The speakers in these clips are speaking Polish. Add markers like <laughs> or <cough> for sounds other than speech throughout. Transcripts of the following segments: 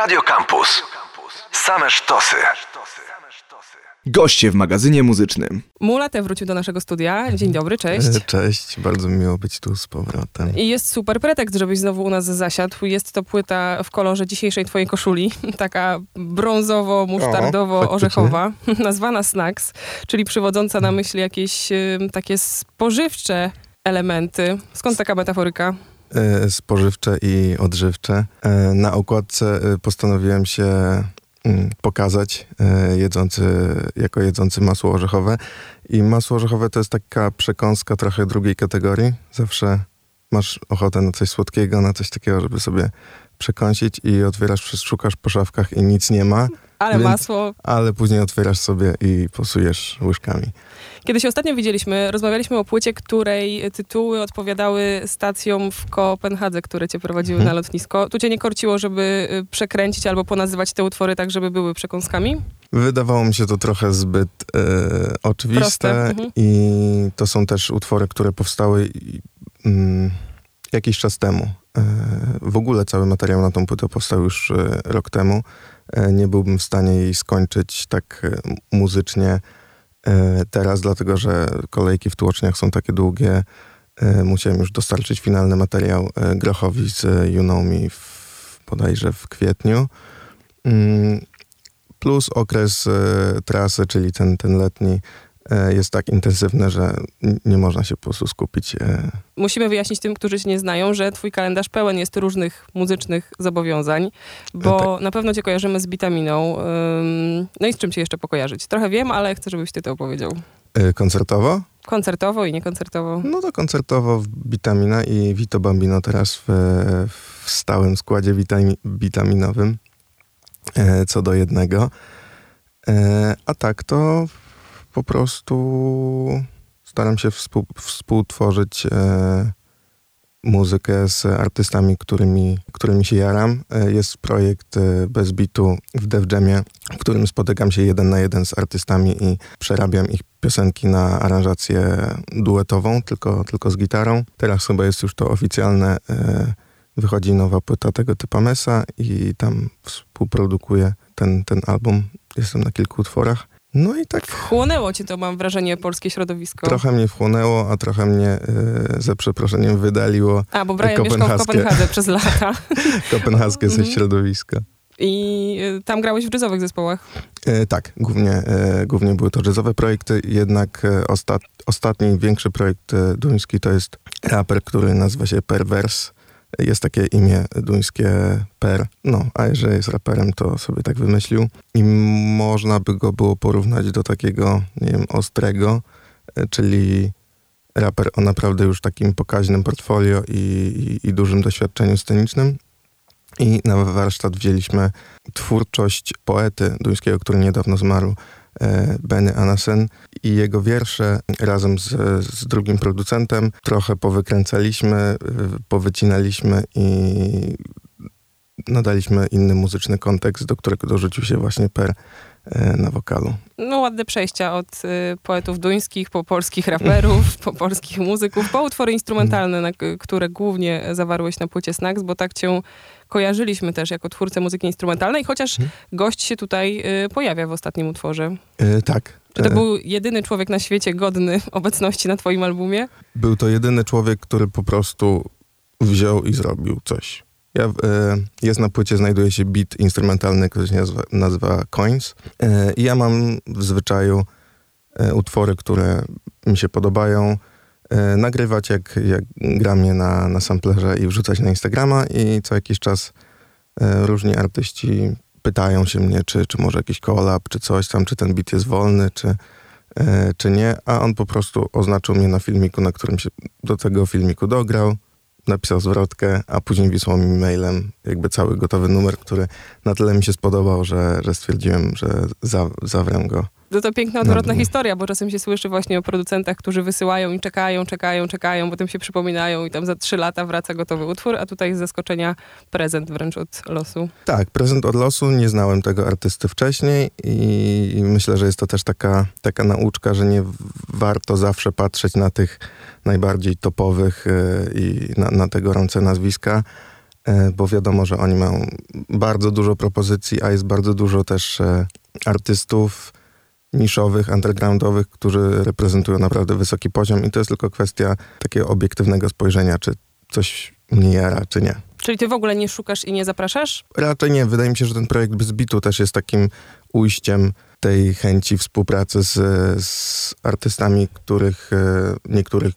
Radio Campus. Same sztosy. Goście w magazynie muzycznym. Mulate wrócił do naszego studia. Dzień dobry, cześć. E, Cześć, bardzo miło być tu z powrotem. I jest super pretekst, żebyś znowu u nas zasiadł. Jest to płyta w kolorze dzisiejszej twojej koszuli, <laughs> taka brązowo-musztardowo-orzechowa, <laughs> nazwana Snacks, czyli przywodząca na myśl jakieś y, takie spożywcze elementy. Skąd taka metaforyka? E, Spożywcze i odżywcze. E, Na okładce e, postanowiłem się mm, pokazać jedzący, jako jedzący masło orzechowe. I masło orzechowe to jest taka przekąska trochę drugiej kategorii. Zawsze masz ochotę na coś słodkiego, na coś takiego, żeby sobie przekąsić i otwierasz, szukasz po szafkach i nic nie ma, Ale Więc- masło. ale później otwierasz sobie i posujesz łyżkami. Kiedy się ostatnio widzieliśmy, rozmawialiśmy o płycie, której tytuły odpowiadały stacjom w Kopenhadze, które cię prowadziły Mhm. na lotnisko. Tu cię nie korciło, żeby y, przekręcić albo ponazywać te utwory tak, żeby były przekąskami? Wydawało mi się to trochę zbyt e, oczywiste mhm. i to są też utwory, które powstały mm, jakiś czas temu. E, w ogóle cały materiał na tą płytę powstał już e, rok temu. E, nie byłbym w stanie jej skończyć tak e, muzycznie e, teraz, dlatego że kolejki w tłoczniach są takie długie. Musiałem już dostarczyć finalny materiał Grochowi z You Know Me w, bodajże w kwietniu. Mm, plus okres trasy, czyli ten, ten letni, jest tak intensywny, że nie można się po prostu skupić. E, Musimy wyjaśnić tym, którzy cię nie znają, że twój kalendarz pełen jest różnych muzycznych zobowiązań, bo na pewno cię kojarzymy z Bitaminą. No i z czym cię jeszcze pokojarzyć? Trochę wiem, ale chcę, żebyś ty to opowiedział. e, koncertowo? Koncertowo i niekoncertowo. No to koncertowo w Bitamina i Vito Bambino teraz w, w stałym składzie witami, bitaminowym, e, co do jednego. E, a tak to po prostu staram się współ, współtworzyć e, muzykę z artystami, którymi, którymi się jaram. E, jest projekt e, bez bitu w Def Jamie, w którym spotykam się jeden na jeden z artystami i przerabiam ich piosenki na aranżację duetową, tylko, tylko z gitarą. Teraz chyba jest już to oficjalne. E, wychodzi nowa płyta tego typu Mesa i tam współprodukuję ten, ten album. Jestem na kilku utworach. No i tak Chłonęło cię to, mam wrażenie, polskie środowisko. trochę mnie wchłonęło, a trochę mnie e, za przeproszeniem wydaliło A, bo Brian mieszkał w. Kopenhadze przez <laughs> lata. kopenhaskie ze Mhm. środowiska. I y, tam grałeś w jazzowych zespołach. E, tak, głównie, e, głównie były to jazzowe projekty, jednak e, ostat, ostatni większy projekt e, duński to jest raper, który nazywa się Pervers. Jest takie imię duńskie Per, no, a jeżeli jest raperem, to sobie tak wymyślił. I można by go było porównać do takiego, nie wiem, ostrego, e, czyli raper o naprawdę już takim pokaźnym portfolio i, i, i dużym doświadczeniu scenicznym. I na warsztat wzięliśmy twórczość poety duńskiego, który niedawno zmarł, Benny Anasen i jego wiersze razem z, z drugim producentem. Trochę powykręcaliśmy, e, powycinaliśmy i nadaliśmy inny muzyczny kontekst, do którego dorzucił się właśnie Per e, na wokalu. No ładne przejścia od y, poetów duńskich po polskich raperów, <laughs> po polskich muzyków, po utwory instrumentalne, na, które głównie zawarłeś na płycie Snacks, bo tak cię kojarzyliśmy też jako twórcę muzyki instrumentalnej, chociaż gość się tutaj y, pojawia w ostatnim utworze. E, tak. Czy to e, był jedyny człowiek na świecie godny <laughs> obecności na twoim albumie? Był to jedyny człowiek, który po prostu wziął i zrobił coś. Ja, e, jest na płycie, znajduje się beat instrumentalny, który się nazywa, nazywa Coins. E, I ja mam w zwyczaju e, utwory, które mi się podobają, nagrywać jak, jak gram je na, na samplerze i wrzucać na Instagrama i co jakiś czas różni artyści pytają się mnie, czy, czy może jakiś collab, czy coś tam, czy ten beat jest wolny, czy, czy nie, a on po prostu oznaczył mnie na filmiku, na którym się do tego filmiku dograł, napisał zwrotkę, a później wysłał mi mailem jakby cały gotowy numer, który na tyle mi się spodobał, że, że stwierdziłem, że za, zawrę go. No to piękna, odwrotna Dobrze. historia, bo czasem się słyszy właśnie o producentach, którzy wysyłają i czekają, czekają, czekają, potem się przypominają i tam za trzy lata wraca gotowy utwór, a tutaj z zaskoczenia prezent wręcz od losu. Tak, prezent od losu, nie znałem tego artysty wcześniej i myślę, że jest to też taka, taka nauczka, że nie warto zawsze patrzeć na tych najbardziej topowych e, i na, na te gorące nazwiska, e, bo wiadomo, że oni mają bardzo dużo propozycji, a jest bardzo dużo też e, artystów niszowych, undergroundowych, którzy reprezentują naprawdę wysoki poziom i to jest tylko kwestia takiego obiektywnego spojrzenia, czy coś mnie jara, czy nie. Czyli ty w ogóle nie szukasz i nie zapraszasz? Raczej nie. Wydaje mi się, że ten projekt bez bitu też jest takim ujściem tej chęci współpracy z, z artystami, których e, niektórych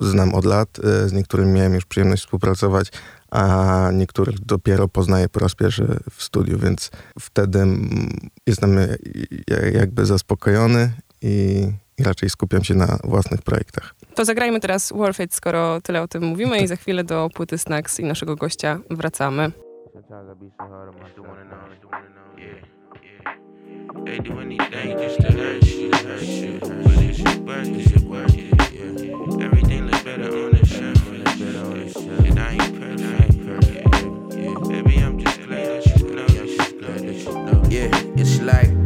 znam od lat, e, z niektórymi miałem już przyjemność współpracować, a niektórych dopiero poznaję po raz pierwszy w studiu, więc wtedy jestem jakby zaspokojony i, raczej skupiam się na własnych projektach. To zagrajmy teraz Worth It, skoro tyle o tym mówimy i za chwilę do płyty Snacks i naszego gościa wracamy. They do anything just to hurt you, hurt you. But is it worth it? Is it worth it? Yeah. Everything looks better on the surface. Yeah. And I ain't perfect. perfect. Yeah. Baby, I'm just glad that you know. Glad that you know. Yeah, it's like.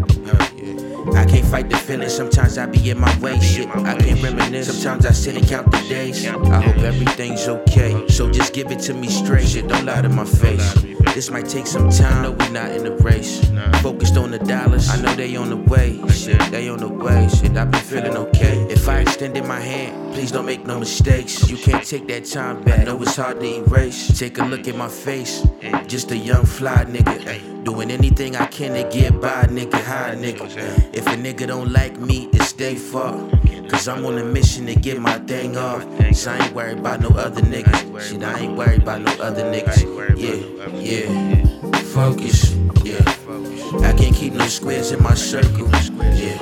I can't fight the feeling, sometimes I be in my way, shit. I can't reminisce, sometimes I sit and count the days. I hope everything's okay, so just give it to me straight, shit. Don't lie to my face. This might take some time, no, we not in the race. Focused on the dollars, I know they on the way. Shit, they on the way, shit. I've been feeling okay. If I extended my hand, please don't make no mistakes. You can't take that time back, know it's hard to erase. Take a look at my face, just a young fly nigga. Doing anything I can to get by, nigga, high nigga. If a nigga don't like me, it's their fault. Cause I'm on a mission to get my thing off. So I ain't worried about no other niggas. Shit, I ain't worried about no other niggas. Yeah, yeah. Focus, yeah. I can't keep no squares in my circle. Yeah.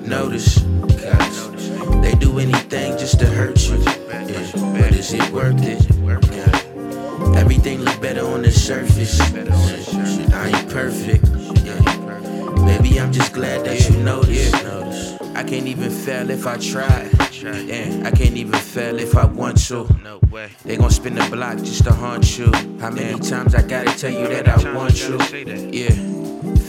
Notice, cause they do anything just to hurt you. Yeah. But is it worth it? Yeah. Everything look better on the surface. I ain't perfect. Maybe I'm just glad that you notice. I can't even fail if I try. Yeah, I can't even fail if I want to. No way. They gon' spin the block just to haunt you. How many times I gotta tell you that I want you? Yeah.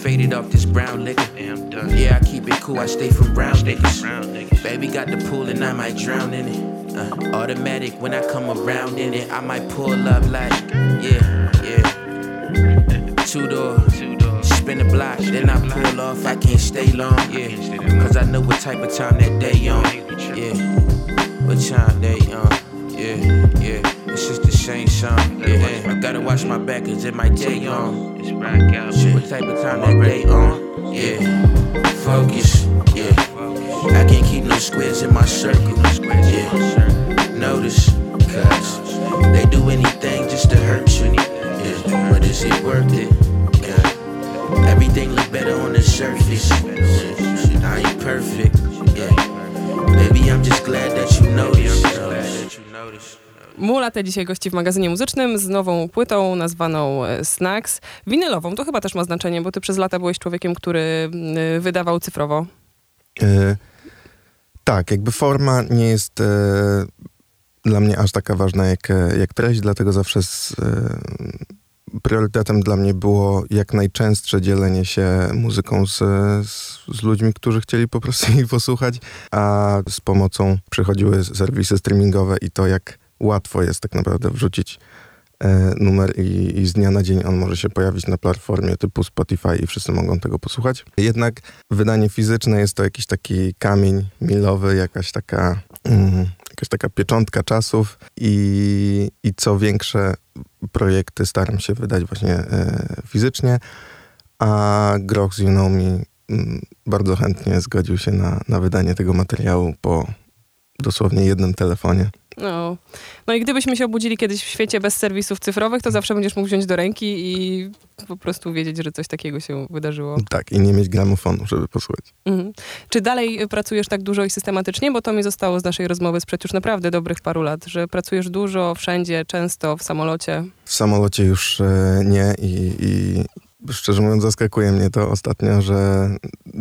Faded off this brown liquor. Yeah, I keep it cool, I stay from brown niggas. Baby got the pool and I might drown in it. Uh, automatic when I come around in it, I might pull up like, yeah, yeah. Two door, spin the block, then I pull off. I can't stay long, yeah. Cause I know what type of time that day on, yeah. What time they on, yeah, yeah. It's just the same song, yeah. I gotta watch my back cause it might day on. Shit, what type of time that day on, yeah. Focus, yeah. I can't keep no squares in my circle, yeah. Notice, cause they do anything just to hurt you, yeah. But is it worth it? Yeah. Everything look better on the surface. Shit, I ain't perfect, yeah. Maybe I'm just glad that you notice. Mula te dzisiaj gości w magazynie muzycznym z nową płytą nazwaną e, Snacks. Winylową, to chyba też ma znaczenie, bo ty przez lata byłeś człowiekiem, który y, wydawał cyfrowo. E, tak, jakby forma nie jest e, dla mnie aż taka ważna jak, e, jak treść, dlatego zawsze z, e, priorytetem dla mnie było jak najczęstsze dzielenie się muzyką z, z, z, ludźmi, którzy chcieli po prostu <laughs> jej posłuchać, a z pomocą przychodziły serwisy streamingowe i to jak łatwo jest tak naprawdę wrzucić e, numer i, i, z dnia na dzień on może się pojawić na platformie typu Spotify i wszyscy mogą tego posłuchać. Jednak wydanie fizyczne jest to jakiś taki kamień milowy, jakaś taka, mm, jakaś taka pieczątka czasów i, i co większe projekty staram się wydać właśnie e, fizycznie, a Groch z You Know Me mm, bardzo chętnie zgodził się na, na wydanie tego materiału po dosłownie jednym telefonie. No. no i gdybyśmy się obudzili kiedyś w świecie bez serwisów cyfrowych, to zawsze będziesz mógł wziąć do ręki i po prostu wiedzieć, że coś takiego się wydarzyło. Tak, i nie mieć gramofonu, żeby posłuchać. Mhm. Czy dalej pracujesz tak dużo i systematycznie? Bo to mi zostało z naszej rozmowy sprzed już naprawdę dobrych paru lat, że pracujesz dużo, wszędzie, często, w samolocie. W samolocie już e, nie i, i szczerze mówiąc, zaskakuje mnie to ostatnio, że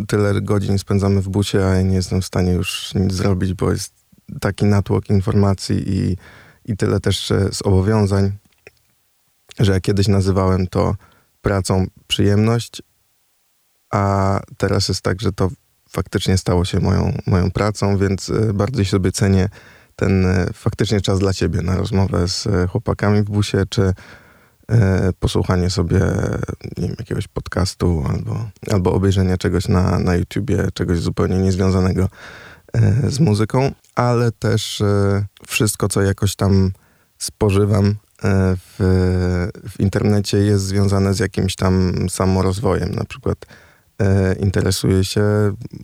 tyle godzin spędzamy w bucie, a ja nie jestem w stanie już nic zrobić, bo jest taki natłok informacji i, i tyle też zobowiązań, że ja kiedyś nazywałem to pracą przyjemność, a teraz jest tak, że to faktycznie stało się moją, moją pracą, więc e, bardziej sobie cenię ten e, faktycznie czas dla ciebie na rozmowę z e, chłopakami w busie, czy e, posłuchanie sobie wiem, jakiegoś podcastu albo, albo obejrzenie czegoś na, na YouTubie, czegoś zupełnie niezwiązanego e, z muzyką, ale też e, wszystko, co jakoś tam spożywam e, w, w internecie jest związane z jakimś tam samorozwojem. Na przykład e, interesuję się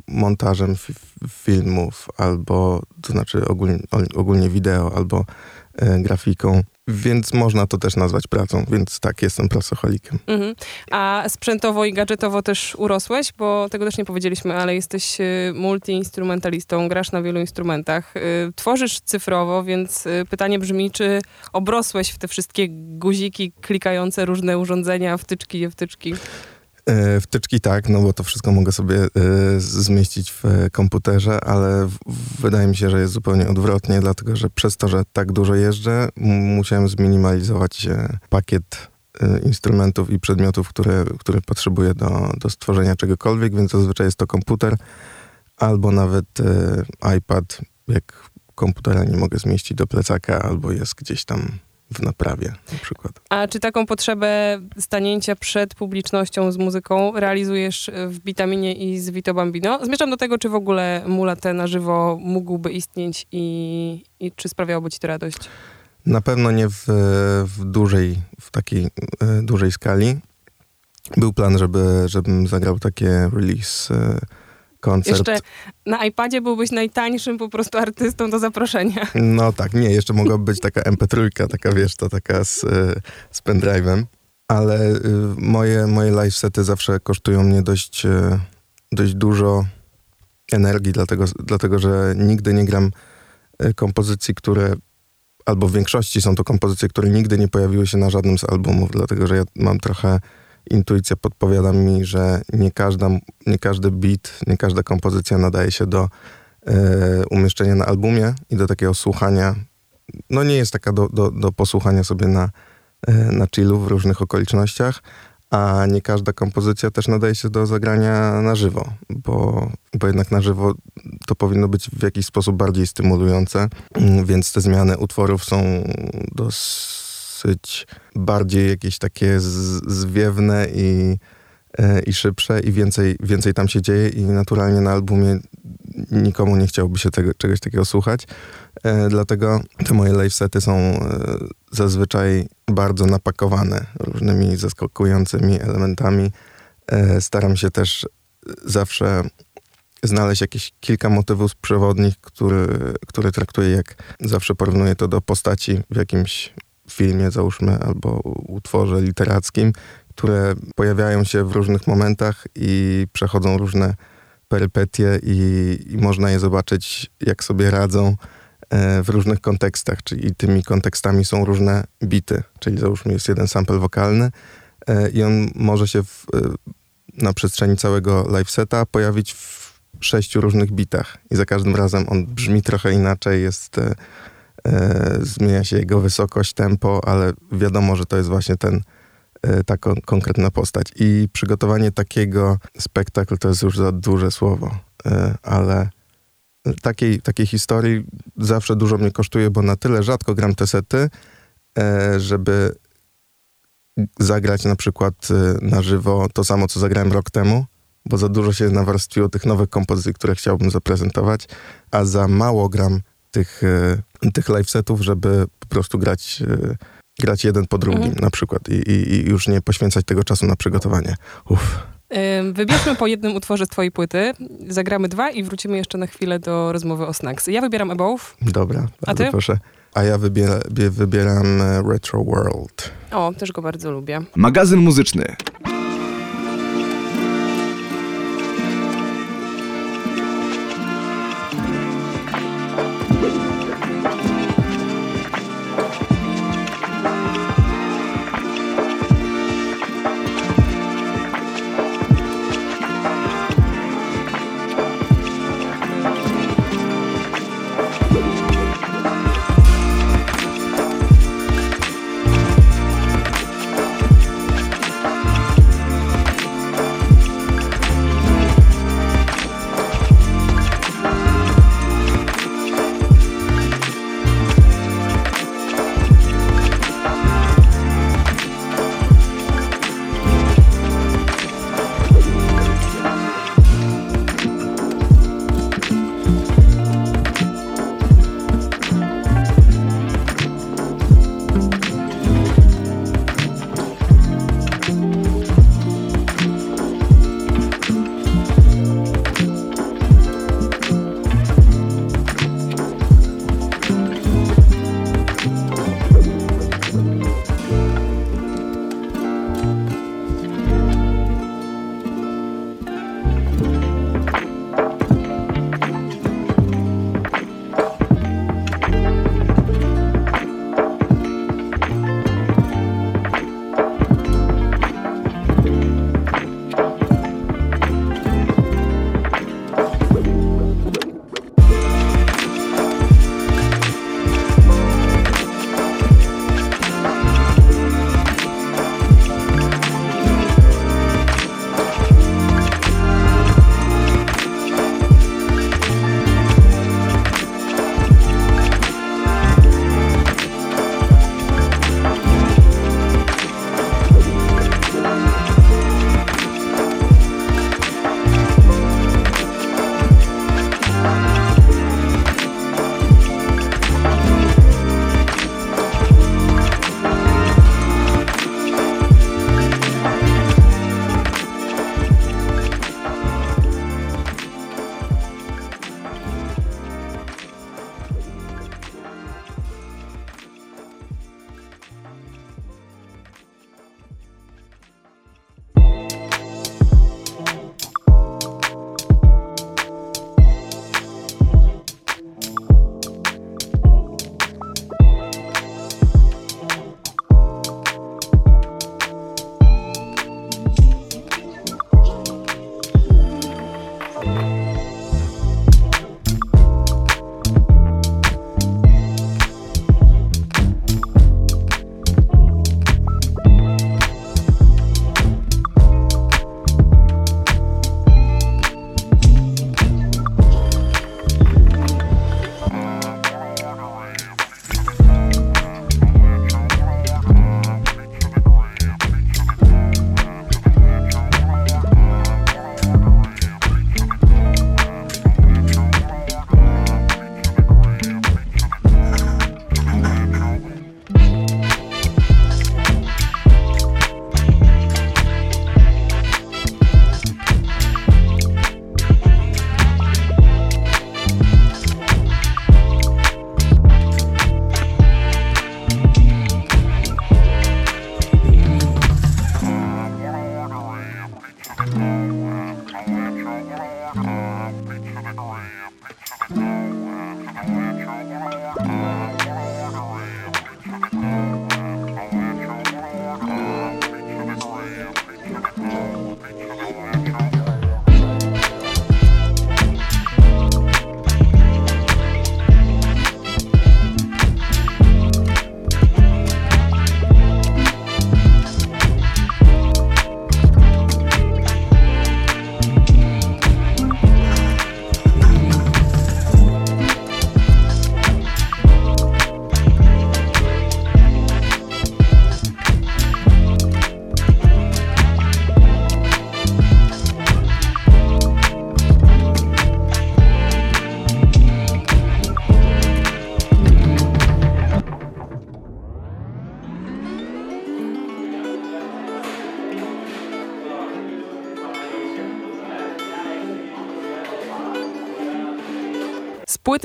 montażem fi- filmów albo, to znaczy ogólnie, ogólnie wideo albo e, grafiką, więc można to też nazwać pracą, więc tak, jestem pracocholikiem. Mhm. A sprzętowo i gadżetowo też urosłeś, bo tego też nie powiedzieliśmy, ale jesteś y, multiinstrumentalistą, grasz na wielu instrumentach, y, tworzysz cyfrowo, więc pytanie brzmi, czy obrosłeś w te wszystkie guziki klikające różne urządzenia, wtyczki, nie wtyczki? E, Wtyczki tak, no bo to wszystko mogę sobie e, zmieścić w e, komputerze, ale wydaje mi się, że jest zupełnie odwrotnie, dlatego że przez to, że tak dużo jeżdżę, musiałem zminimalizować pakiet instrumentów i przedmiotów, które, które potrzebuję do, do stworzenia czegokolwiek, więc zazwyczaj jest to komputer albo nawet iPad, jak komputera nie mogę zmieścić do plecaka, albo jest gdzieś tam w naprawie na przykład. A czy taką potrzebę stanięcia przed publicznością z muzyką realizujesz w Bitaminie i z Vito Bambino? Zmierzam do tego, czy w ogóle Mulate na żywo mógłby istnieć i, i czy sprawiałoby ci to radość? Na pewno nie w, w dużej, w takiej e, dużej skali. Był plan, żeby, żebym zagrał takie release e, koncert. Jeszcze na iPadzie byłbyś najtańszym po prostu artystą do zaproszenia. No tak, nie, jeszcze mogłaby być taka MP3, taka wiesz, to taka z, e, z pendrive'em. Ale y, moje, moje live sety zawsze kosztują mnie dość, e, dość dużo energii, dlatego, dlatego że nigdy nie gram e, kompozycji, które albo w większości są to kompozycje, które nigdy nie pojawiły się na żadnym z albumów, dlatego że ja mam trochę intuicja podpowiada mi, że nie, każda, nie każdy beat, nie każda kompozycja nadaje się do e, umieszczenia na albumie i do takiego słuchania. No nie jest taka do, do, do posłuchania sobie na, e, na chillu w różnych okolicznościach, a nie każda kompozycja też nadaje się do zagrania na żywo, bo, bo jednak na żywo to powinno być w jakiś sposób bardziej stymulujące, więc te zmiany utworów są dosyć bardziej jakieś takie zwiewne i, e, i szybsze i więcej, więcej tam się dzieje i naturalnie na albumie nikomu nie chciałoby się tego, czegoś takiego słuchać. E, dlatego te moje live sety są e, zazwyczaj bardzo napakowane różnymi zaskakującymi elementami. E, staram się też zawsze znaleźć jakieś kilka motywów przewodnich, które traktuję jak zawsze porównuję to do postaci w jakimś filmie, załóżmy, albo utworze literackim, które pojawiają się w różnych momentach i przechodzą różne perypetie i, i można je zobaczyć, jak sobie radzą e, w różnych kontekstach, czyli tymi kontekstami są różne bity, czyli załóżmy jest jeden sample wokalny e, i on może się w, e, na przestrzeni całego live seta pojawić w sześciu różnych bitach. I za każdym razem on brzmi trochę inaczej, jest zmienia się jego wysokość, tempo, ale wiadomo, że to jest właśnie ten e, ta kon- konkretna postać. I przygotowanie takiego spektaklu to jest już za duże słowo, e, ale takiej, takiej historii zawsze dużo mnie kosztuje, bo na tyle rzadko gram te sety, e, żeby zagrać na przykład e, na żywo to samo, co zagrałem rok temu, bo za dużo się nawarstwiło tych nowych kompozycji, które chciałbym zaprezentować, a za mało gram tych, e, tych live setów, żeby po prostu grać, e, grać jeden po drugim Mhm. na przykład i, i, i już nie poświęcać tego czasu na przygotowanie. Uff. Wybierzmy po jednym utworze z twojej płyty, zagramy dwa i wrócimy jeszcze na chwilę do rozmowy o Snacks. Ja wybieram Above. Dobra, bardzo ty? proszę. A ja wybiera, bie- wybieram e, Retro World. O, też go bardzo lubię. Magazyn muzyczny.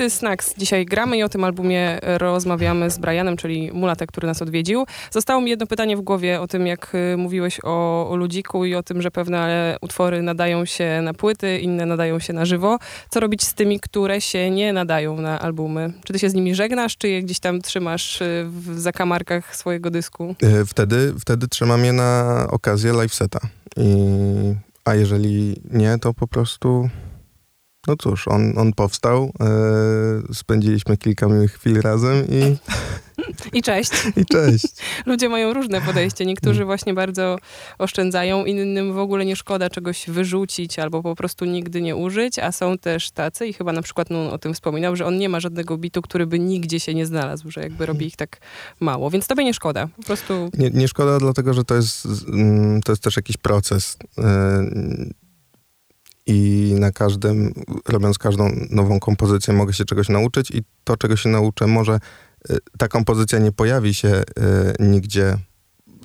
Płyty Snacks dzisiaj gramy i o tym albumie rozmawiamy z Brianem, czyli mulatek, który nas odwiedził. Zostało mi jedno pytanie w głowie o tym, jak y, mówiłeś o, Ludziku i o tym, że pewne utwory nadają się na płyty, inne nadają się na żywo. Co robić z tymi, które się nie nadają na albumy? Czy ty się z nimi żegnasz, czy je gdzieś tam trzymasz y, w zakamarkach swojego dysku? E, Wtedy, wtedy trzymam je na okazję live seta. I, a jeżeli nie, to po prostu... No cóż, on, on powstał, e, spędziliśmy kilka miłych chwil razem i, <laughs> I cześć. i cześć. <laughs> Ludzie mają różne podejście. Niektórzy właśnie bardzo oszczędzają, innym w ogóle nie szkoda czegoś wyrzucić albo po prostu nigdy nie użyć, a są też tacy i chyba na przykład no, o tym wspominał, że on nie ma żadnego bitu, który by nigdzie się nie znalazł, że jakby robi ich tak mało. Więc tobie nie szkoda. Po prostu Nie, nie szkoda, dlatego że to jest, mm, to jest też jakiś proces. e, I na każdym, robiąc każdą nową kompozycję, mogę się czegoś nauczyć, i to, czego się nauczę, może e, ta kompozycja nie pojawi się e, nigdzie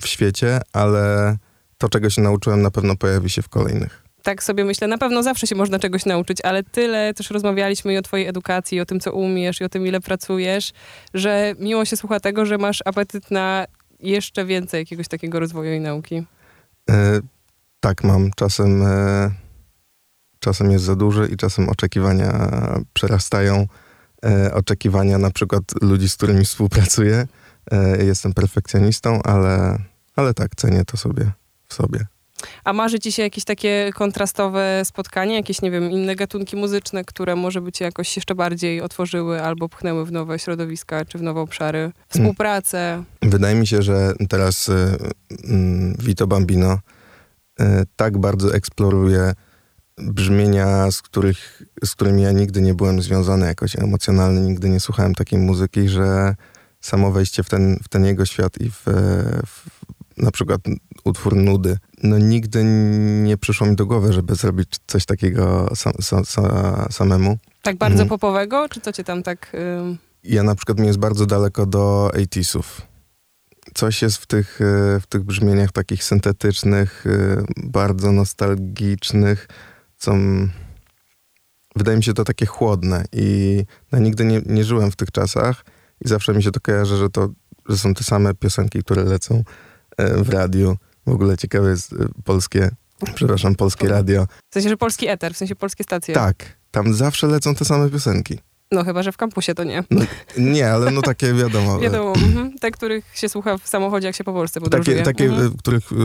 w świecie, ale to, czego się nauczyłem, na pewno pojawi się w kolejnych. tak sobie myślę, na pewno zawsze się można czegoś nauczyć, ale tyle też rozmawialiśmy i o twojej edukacji, i o tym, co umiesz, i o tym, ile pracujesz, że miło się słucha tego, że masz apetyt na jeszcze więcej jakiegoś takiego rozwoju i nauki. E, tak, mam. Czasem, e, czasem jest za duży i czasem oczekiwania przerastają e, oczekiwania na przykład ludzi, z którymi współpracuję. E, jestem perfekcjonistą, ale, ale tak, cenię to sobie w sobie. A marzy ci się jakieś takie kontrastowe spotkanie, jakieś, nie wiem, inne gatunki muzyczne, które może by cię jakoś jeszcze bardziej otworzyły albo pchnęły w nowe środowiska czy w nowe obszary? Współpracę. Wydaje mi się, że teraz y, mm, Vito Bambino y, tak bardzo eksploruje brzmienia, z, których, z którymi ja nigdy nie byłem związany jakoś emocjonalnie, nigdy nie słuchałem takiej muzyki, że samo wejście w ten, w ten jego świat i w, w na przykład utwór Nudy, no nigdy nie przyszło mi do głowy, żeby zrobić coś takiego sam, sam, sa- samemu. Tak bardzo Mhm. popowego? Czy co cię tam tak... ym, Ja na przykład mi jest bardzo daleko do 80sów. Coś jest w tych, e, w tych brzmieniach takich syntetycznych, e, bardzo nostalgicznych, m- wydaje mi się to takie chłodne i no, nigdy nie, nie żyłem w tych czasach i zawsze mi się to kojarzy, że to że są te same piosenki, które lecą e, w radiu. W ogóle ciekawe jest e, polskie, przepraszam, polskie radio. W sensie, że polski eter, w sensie polskie stacje. Tak, tam zawsze lecą te same piosenki. No chyba, że w kampusie to nie. Nie, ale no takie <laughs> wiadomo. Wiadomo, mhm. te, których się słucha w samochodzie, jak się po Polsce podróżuje. Takie, takie Mhm. których y,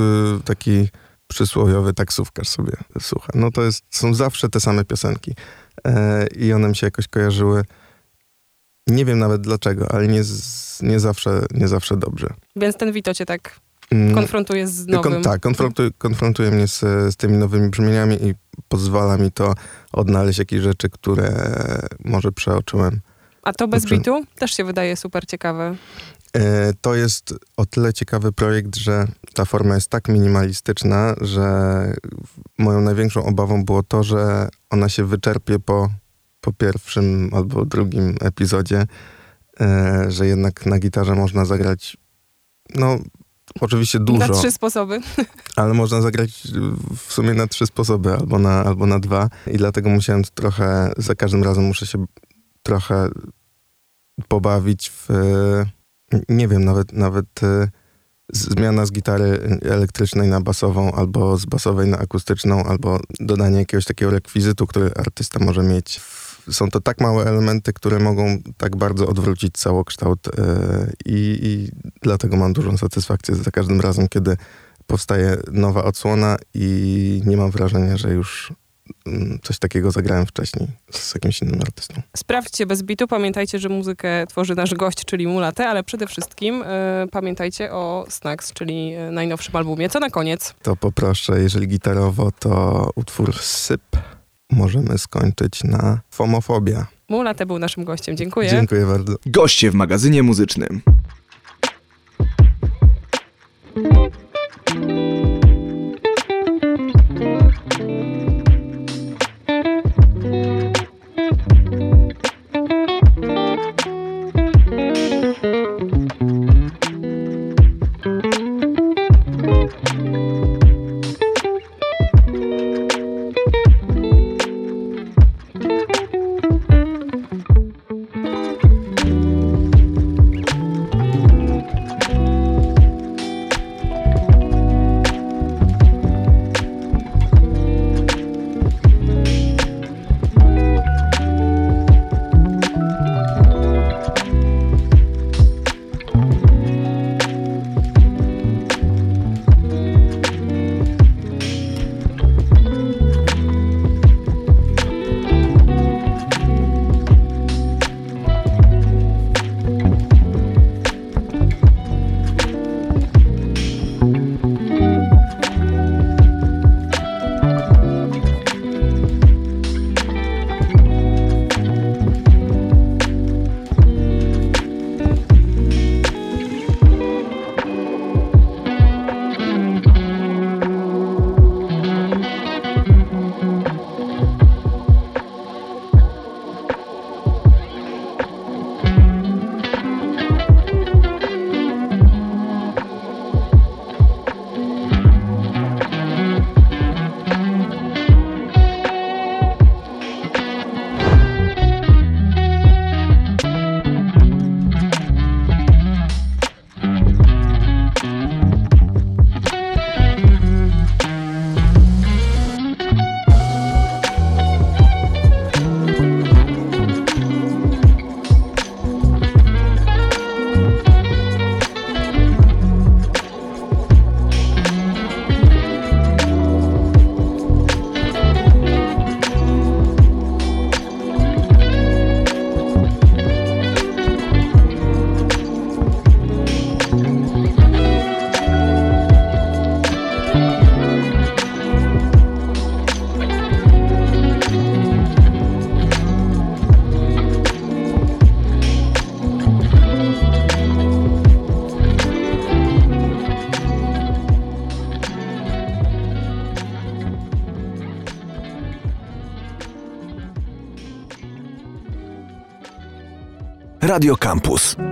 taki przysłowiowy taksówkarz sobie słucha. No to jest, są zawsze te same piosenki. E, I one mi się jakoś kojarzyły. Nie wiem nawet dlaczego, ale nie, z, nie, zawsze, nie zawsze dobrze. Więc ten Vito cię tak Mm, konfrontuje z nowym. Kon, tak, konfrontuje, konfrontuje mnie z, z tymi nowymi brzmieniami i pozwala mi to odnaleźć jakieś rzeczy, które może przeoczyłem. A to bez Dobrze. bitu też się wydaje super ciekawe. E, To jest o tyle ciekawy projekt, że ta forma jest tak minimalistyczna, że moją największą obawą było to, że ona się wyczerpie po, po pierwszym albo drugim epizodzie, e, że jednak na gitarze można zagrać, no oczywiście Na dużo, trzy sposoby. <laughs> ale można zagrać w sumie na trzy sposoby albo na, albo na dwa i dlatego musiałem trochę, za każdym razem muszę się trochę pobawić w, nie wiem, nawet, nawet e, zmiana z gitary elektrycznej na basową, albo z basowej na akustyczną, albo dodanie jakiegoś takiego rekwizytu, który artysta może mieć. Są to tak małe elementy, które mogą tak bardzo odwrócić całokształt e, i, i dlatego mam dużą satysfakcję za każdym razem, kiedy powstaje nowa odsłona i nie mam wrażenia, że już coś takiego zagrałem wcześniej z jakimś innym artystą. Sprawdźcie bez bitu. Pamiętajcie, że muzykę tworzy nasz gość, czyli Mulate, ale przede wszystkim e, pamiętajcie o Snacks, czyli e, najnowszym albumie. Co na koniec? To poproszę, jeżeli gitarowo, to utwór Syp możemy skończyć na Fomofobia. Mulate był naszym gościem. Dziękuję. Dziękuję bardzo. Goście w magazynie muzycznym. Radio Campus.